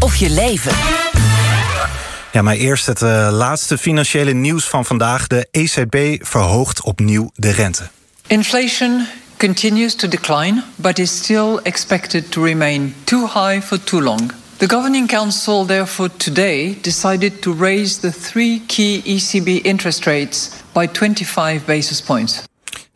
of je leven. Ja, maar eerst het uh, laatste financiële nieuws van vandaag. De ECB verhoogt opnieuw de rente. Inflation continues to decline, but is still expected to remain too high for too long. The Governing Council, therefore, today decided to raise the three key ECB interest rates by 25 basis points.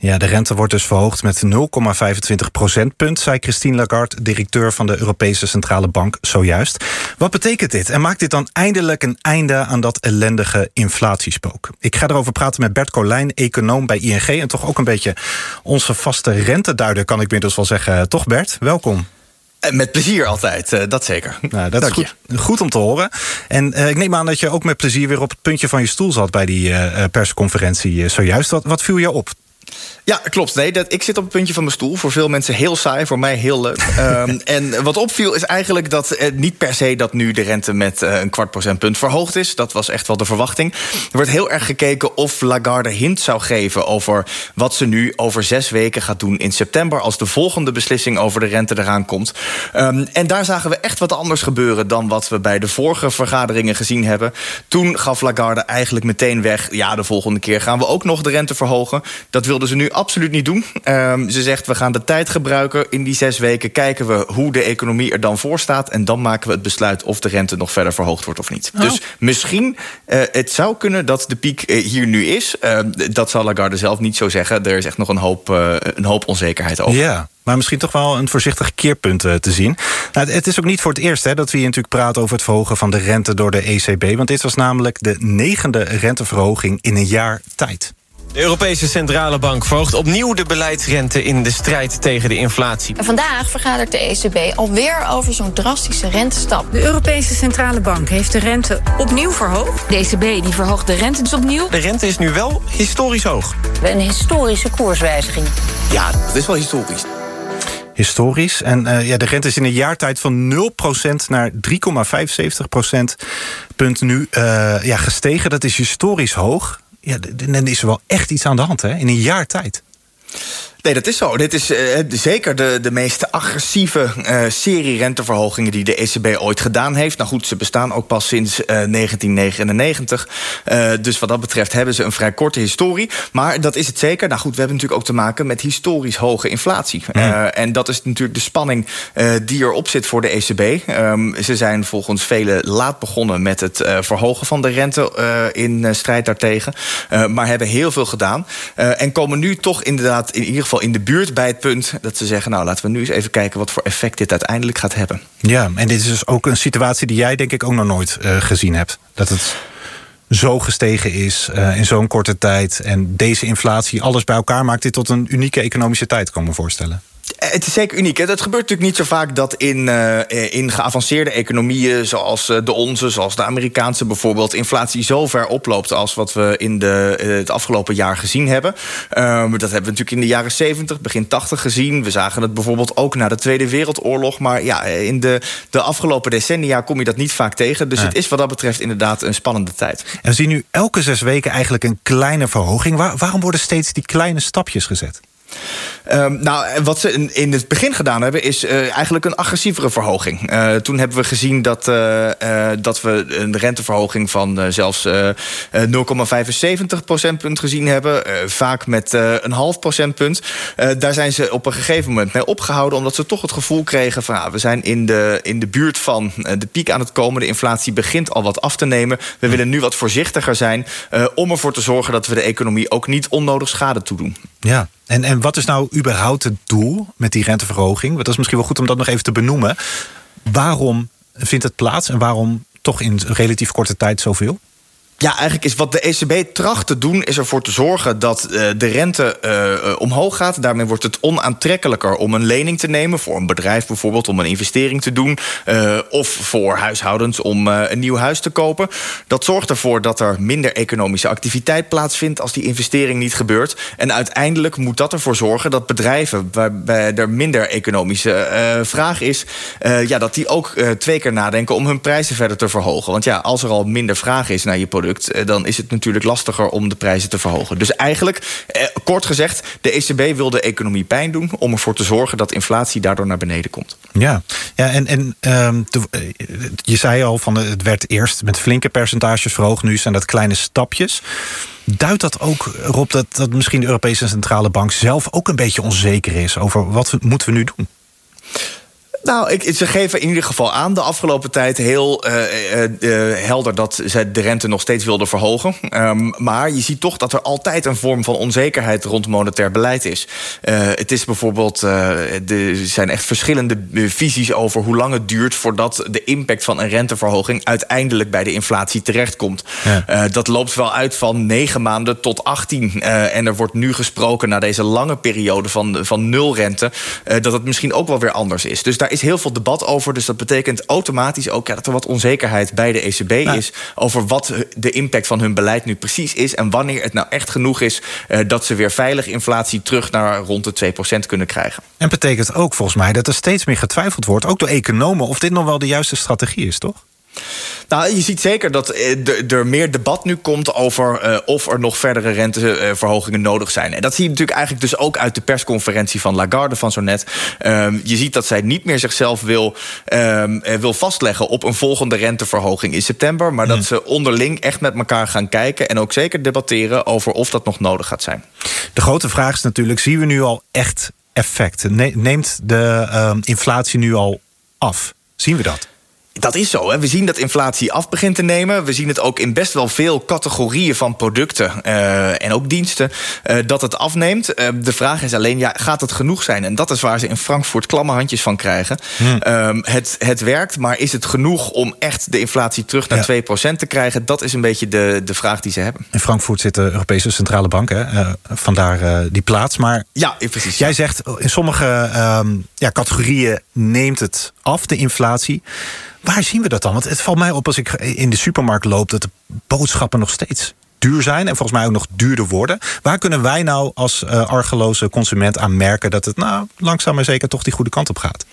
Ja, de rente wordt dus verhoogd met 0,25 procentpunt, zei Christine Lagarde, directeur van de Europese Centrale Bank, zojuist. Wat betekent dit? En maakt dit dan eindelijk een einde aan dat ellendige inflatiespook? Ik ga erover praten met Bert Colijn, econoom bij ING en toch ook een beetje onze vaste renteduider, kan ik inmiddels wel zeggen. Toch, Bert? Welkom. Eh, met plezier altijd, eh, dat zeker. Nou, dat is goed, goed, om te horen. En uh, ik neem aan dat je ook met plezier weer op het puntje van je stoel zat bij die uh, persconferentie zojuist. Wat, wat viel je op? Ja, klopt. Nee, dat, ik zit op het puntje van mijn stoel. Voor veel mensen heel saai, voor mij heel leuk. um, en wat opviel is eigenlijk dat eh, niet per se dat nu de rente met uh, een kwart procentpunt verhoogd is. Dat was echt wel de verwachting. Er wordt heel erg gekeken of Lagarde hint zou geven over wat ze nu over zes weken gaat doen in september. Als de volgende beslissing over de rente eraan komt. Um, en daar zagen we echt wat anders gebeuren dan wat we bij de vorige vergaderingen gezien hebben. Toen gaf Lagarde eigenlijk meteen weg. Ja, de volgende keer gaan we ook nog de rente verhogen. Dat wilden ze nu absoluut niet doen. Um, ze zegt, we gaan de tijd gebruiken. In die zes weken kijken we hoe de economie er dan voor staat. En dan maken we het besluit of de rente nog verder verhoogd wordt of niet. Oh. Dus misschien, uh, het zou kunnen dat de piek uh, hier nu is. Uh, dat zal Lagarde zelf niet zo zeggen. Er is echt nog een hoop, eh, een hoop onzekerheid over. Ja. Maar misschien toch wel een voorzichtig keerpunt te zien. Nou, het is ook niet voor het eerst hè, dat we hier natuurlijk praten over het verhogen van de rente door de ECB. Want dit was namelijk de negende renteverhoging in een jaar tijd. De Europese Centrale Bank verhoogt opnieuw de beleidsrente in de strijd tegen de inflatie. En vandaag vergadert de ECB alweer over zo'n drastische rentestap. De Europese Centrale Bank heeft de rente opnieuw verhoogd. De ECB die verhoogt de rente dus opnieuw. De rente is nu wel historisch hoog. Een historische koerswijziging. Ja, dat is wel historisch historisch. En uh, ja, de rente is in een jaar tijd van 0% naar 3,75% punt nu uh, ja, gestegen. Dat is historisch hoog ja, dan is er wel echt iets aan de hand hè? in een jaar tijd. Nee, dat is zo. Dit is uh, zeker de, de meest agressieve uh, serie renteverhogingen die de ECB ooit gedaan heeft. Nou goed, ze bestaan ook pas sinds uh, 1999. dus wat dat betreft hebben ze een vrij korte historie. Maar dat is het zeker. Nou goed, we hebben natuurlijk ook te maken met historisch hoge inflatie. En dat is natuurlijk de spanning die erop zit voor de ECB. Um, ze zijn volgens velen laat begonnen met het verhogen van de rente in strijd daartegen. maar hebben heel veel gedaan. en komen nu toch inderdaad in ieder geval in de buurt bij het punt dat ze zeggen: Nou, laten we nu eens even kijken wat voor effect dit uiteindelijk gaat hebben. Ja, en dit is dus ook een situatie die jij, denk ik, ook nog nooit uh, gezien hebt. Dat het zo gestegen is uh, in zo'n korte tijd. En deze inflatie, alles bij elkaar maakt dit tot een unieke economische tijd, kan ik me voorstellen. Het is zeker uniek. Het gebeurt natuurlijk niet zo vaak dat in, uh, in geavanceerde economieën, zoals eh, de onze, zoals de Amerikaanse bijvoorbeeld, inflatie zo ver oploopt als wat we in de, het afgelopen jaar gezien hebben. Um, dat hebben we natuurlijk in de jaren 70, begin 80 gezien. We zagen het bijvoorbeeld ook na de Tweede Wereldoorlog. Maar ja, in de, de afgelopen decennia kom je dat niet vaak tegen. Dus ja. het is wat dat betreft inderdaad een spannende tijd. En we zien nu elke zes weken eigenlijk een kleine verhoging. Waar, waarom worden steeds die kleine stapjes gezet? Um, nou, wat ze in, in, het begin gedaan hebben, is uh, eigenlijk een agressievere verhoging. Uh, toen hebben we gezien dat, uh, dat we een renteverhoging van zelfs 0,75 procentpunt gezien hebben. vaak met een half procentpunt. daar zijn ze op een gegeven moment mee opgehouden, omdat ze toch het gevoel kregen van ah, we zijn in de, in de buurt van de piek aan het komen. De inflatie begint al wat af te nemen. We willen nu wat voorzichtiger zijn om ervoor te zorgen dat we de economie ook niet onnodig schade toedoen. Ja, en, en wat is nou überhaupt het doel met die renteverhoging? Dat is misschien wel goed om dat nog even te benoemen. Waarom vindt het plaats en waarom toch in relatief korte tijd zoveel? Ja, eigenlijk is wat de ECB tracht te doen, is ervoor te zorgen dat uh, de rente uh, omhoog gaat. Daarmee wordt het onaantrekkelijker om een lening te nemen voor een bedrijf bijvoorbeeld om een investering te doen, of voor huishoudens om een nieuw huis te kopen. Dat zorgt ervoor dat er minder economische activiteit plaatsvindt als die investering niet gebeurt. En uiteindelijk moet dat ervoor zorgen dat bedrijven waarbij er minder economische vraag is, ja, dat die ook twee keer nadenken om hun prijzen verder te verhogen. Want ja, als er al minder vraag is naar je product product, dan is het natuurlijk lastiger om de prijzen te verhogen. Dus eigenlijk, kort gezegd, de ECB wil de economie pijn doen om ervoor te zorgen dat inflatie daardoor naar beneden komt. Ja, ja en, en ehm, je zei al van het werd eerst met flinke percentages verhoogd, nu zijn dat kleine stapjes. Duidt dat ook erop dat, dat misschien de Europese Centrale Bank zelf ook een beetje onzeker is over wat moeten we nu doen? Nou, ik, ze geven in ieder geval aan de afgelopen tijd heel uh, uh, helder dat ze de rente nog steeds wilden verhogen. Um, maar je ziet toch dat er altijd een vorm van onzekerheid rond monetair beleid is. het is bijvoorbeeld, er zijn echt verschillende visies over hoe lang het duurt voordat de impact van een renteverhoging uiteindelijk bij de inflatie terechtkomt. Ja. dat loopt wel uit van negen maanden tot 18. en er wordt nu gesproken na deze lange periode van, van nul rente, dat het misschien ook wel weer anders is. Dus daar is heel veel debat over. Dus dat betekent automatisch ook ja, dat er wat onzekerheid bij de ECB is over wat de impact van hun beleid nu precies is. En wanneer het nou echt genoeg is uh, dat ze weer veilig inflatie terug naar rond de 2% kunnen krijgen. En betekent ook volgens mij dat er steeds meer getwijfeld wordt, ook door economen, of dit nog wel de juiste strategie is, toch? Nou, je ziet zeker dat eh, er meer debat nu komt over uh, of er nog verdere renteverhogingen nodig zijn. En dat zie je natuurlijk eigenlijk dus ook uit de persconferentie van Lagarde van zo net. Um, je ziet dat zij niet meer zichzelf wil, um, wil vastleggen op een volgende renteverhoging in september. Maar dat hmm. ze onderling echt met elkaar gaan kijken en ook zeker debatteren over of dat nog nodig gaat zijn. De grote vraag is natuurlijk: zien we nu al echt effect? Neemt de uh, inflatie nu al af? Zien we dat? Dat is zo. Hè. We zien dat inflatie af begint te nemen. We zien het ook in best wel veel categorieën van producten uh, en ook diensten uh, dat het afneemt. Uh, de vraag is alleen, ja, gaat het genoeg zijn? En dat is waar ze in Frankfurt klamme handjes van krijgen. Hmm. het, het werkt, maar is het genoeg om echt de inflatie terug naar ja. 2% te krijgen? Dat is een beetje de, de vraag die ze hebben. In Frankfurt zit de Europese Centrale Bank, hè? vandaar die plaats. Maar ja, precies. Jij zegt, in sommige ja, categorieën neemt het af, de inflatie. Waar zien we dat dan? Want het valt mij op als ik in de supermarkt loop dat de boodschappen nog steeds duur zijn en volgens mij ook nog duurder worden. Waar kunnen wij nou als uh, argeloze consument aan merken dat het nou langzaam maar zeker toch die goede kant op gaat?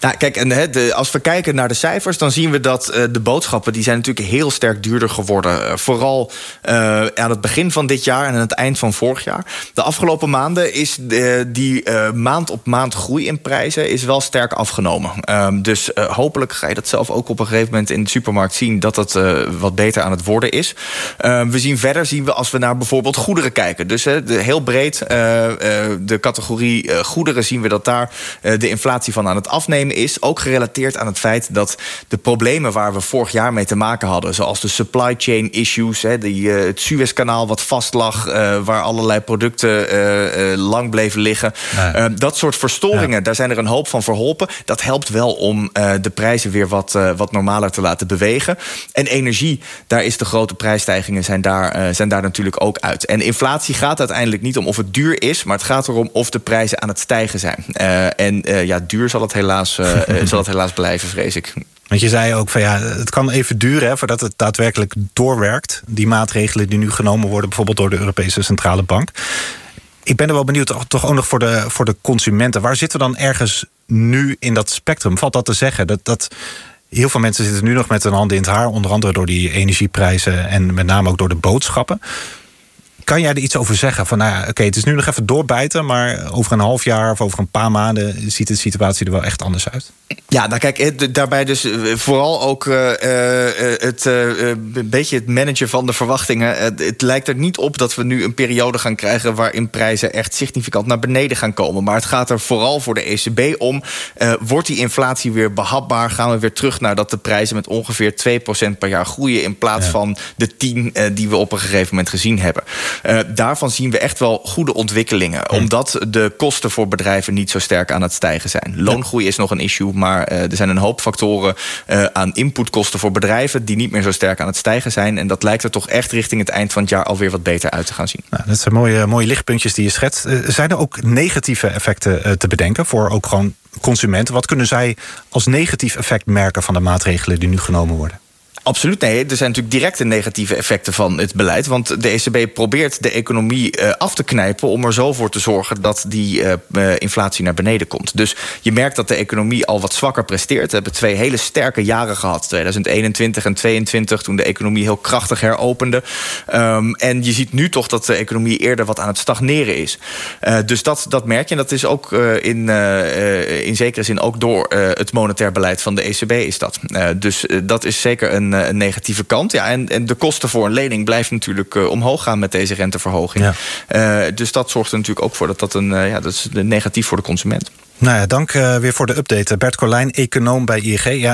Nou, kijk, en als we kijken naar de cijfers, dan zien we dat uh, de boodschappen die zijn natuurlijk heel sterk duurder geworden. Uh, vooral aan het begin van dit jaar en aan het eind van vorig jaar. De afgelopen maanden is de, die maand op maand groei in prijzen is wel sterk afgenomen. Um, dus hopelijk ga je dat zelf ook op een gegeven moment in de supermarkt zien dat het wat beter aan het worden is. Ehm, we zien verder zien we als we naar bijvoorbeeld goederen kijken. Dus de, heel breed uh, uh, de categorie uh, goederen zien we dat daar de inflatie van aan het afnemen is. Ook gerelateerd aan het feit dat de problemen waar we vorig jaar mee te maken hadden, zoals de supply chain issues, hè, die, het Suezkanaal wat vast lag, waar allerlei producten lang bleven liggen. Dat soort verstoringen, ja. daar zijn er een hoop van verholpen. Dat helpt wel om de prijzen weer wat, wat normaler te laten bewegen. En energie, daar is de grote prijsstijgingen zijn daar uh, zijn daar natuurlijk ook uit. En inflatie gaat uiteindelijk niet om of het duur is, maar het gaat erom of de prijzen aan het stijgen zijn. Uh, en uh, ja, duur zal het, helaas, zal het helaas blijven, vrees ik. Want je zei ook van ja, het kan even duren hè, voordat het daadwerkelijk doorwerkt. Die maatregelen die nu genomen worden, bijvoorbeeld door de Europese Centrale Bank. Ik ben er wel benieuwd, toch ook nog voor de, voor de consumenten. Waar zitten we dan ergens nu in dat spectrum? Valt dat te zeggen? Dat, dat Heel veel mensen zitten nu nog met hun handen in het haar, onder andere door die energieprijzen en met name ook door de boodschappen. Kan jij er iets over zeggen? Van nou ja, oké, het is nu nog even doorbijten, maar over een half jaar of over een paar maanden ziet de situatie er wel echt anders uit. Ja, nou kijk, daarbij dus eh, vooral ook uh, het uh, een beetje het managen van de verwachtingen. het lijkt er niet op dat we nu een periode gaan krijgen waarin prijzen echt significant naar beneden gaan komen. Maar het gaat er vooral voor de ECB om: wordt die inflatie weer behapbaar? Gaan we weer terug naar dat de prijzen met ongeveer 2% per jaar groeien in plaats ja. van de 10 die we op een gegeven moment gezien hebben? Daarvan zien we echt wel goede ontwikkelingen. Omdat de kosten voor bedrijven niet zo sterk aan het stijgen zijn. Loongroei is nog een issue, maar uh, er zijn een hoop factoren uh, aan inputkosten voor bedrijven die niet meer zo sterk aan het stijgen zijn. En dat lijkt er toch echt richting het eind van het jaar alweer wat beter uit te gaan zien. Nou, dat zijn mooie, mooie lichtpuntjes die je schetst. zijn er ook negatieve effecten te bedenken voor ook gewoon consumenten? Wat kunnen zij als negatief effect merken van de maatregelen die nu genomen worden? Absoluut, nee. Er zijn natuurlijk directe negatieve effecten van het beleid. Want de ECB probeert de economie uh, af te knijpen... om er zo voor te zorgen dat die uh, inflatie naar beneden komt. Dus je merkt dat de economie al wat zwakker presteert. We hebben twee hele sterke jaren gehad. 2021 en 2022, toen de economie heel krachtig heropende. Um, en je ziet nu toch dat de economie eerder wat aan het stagneren is. Dus dat, dat merk je. En dat is ook in, in zekere zin ook door het monetair beleid van de ECB is dat. dus dat is zeker een een, negatieve kant. Ja, en, en de kosten voor een lening blijft natuurlijk uh, omhoog gaan met deze renteverhoging. Ja. Uh, dus dat zorgt er natuurlijk ook voor dat dat een ja, dat is negatief voor de consument. Nou ja, dank weer voor de update. Bert Colijn, econoom bij IEG. Ja,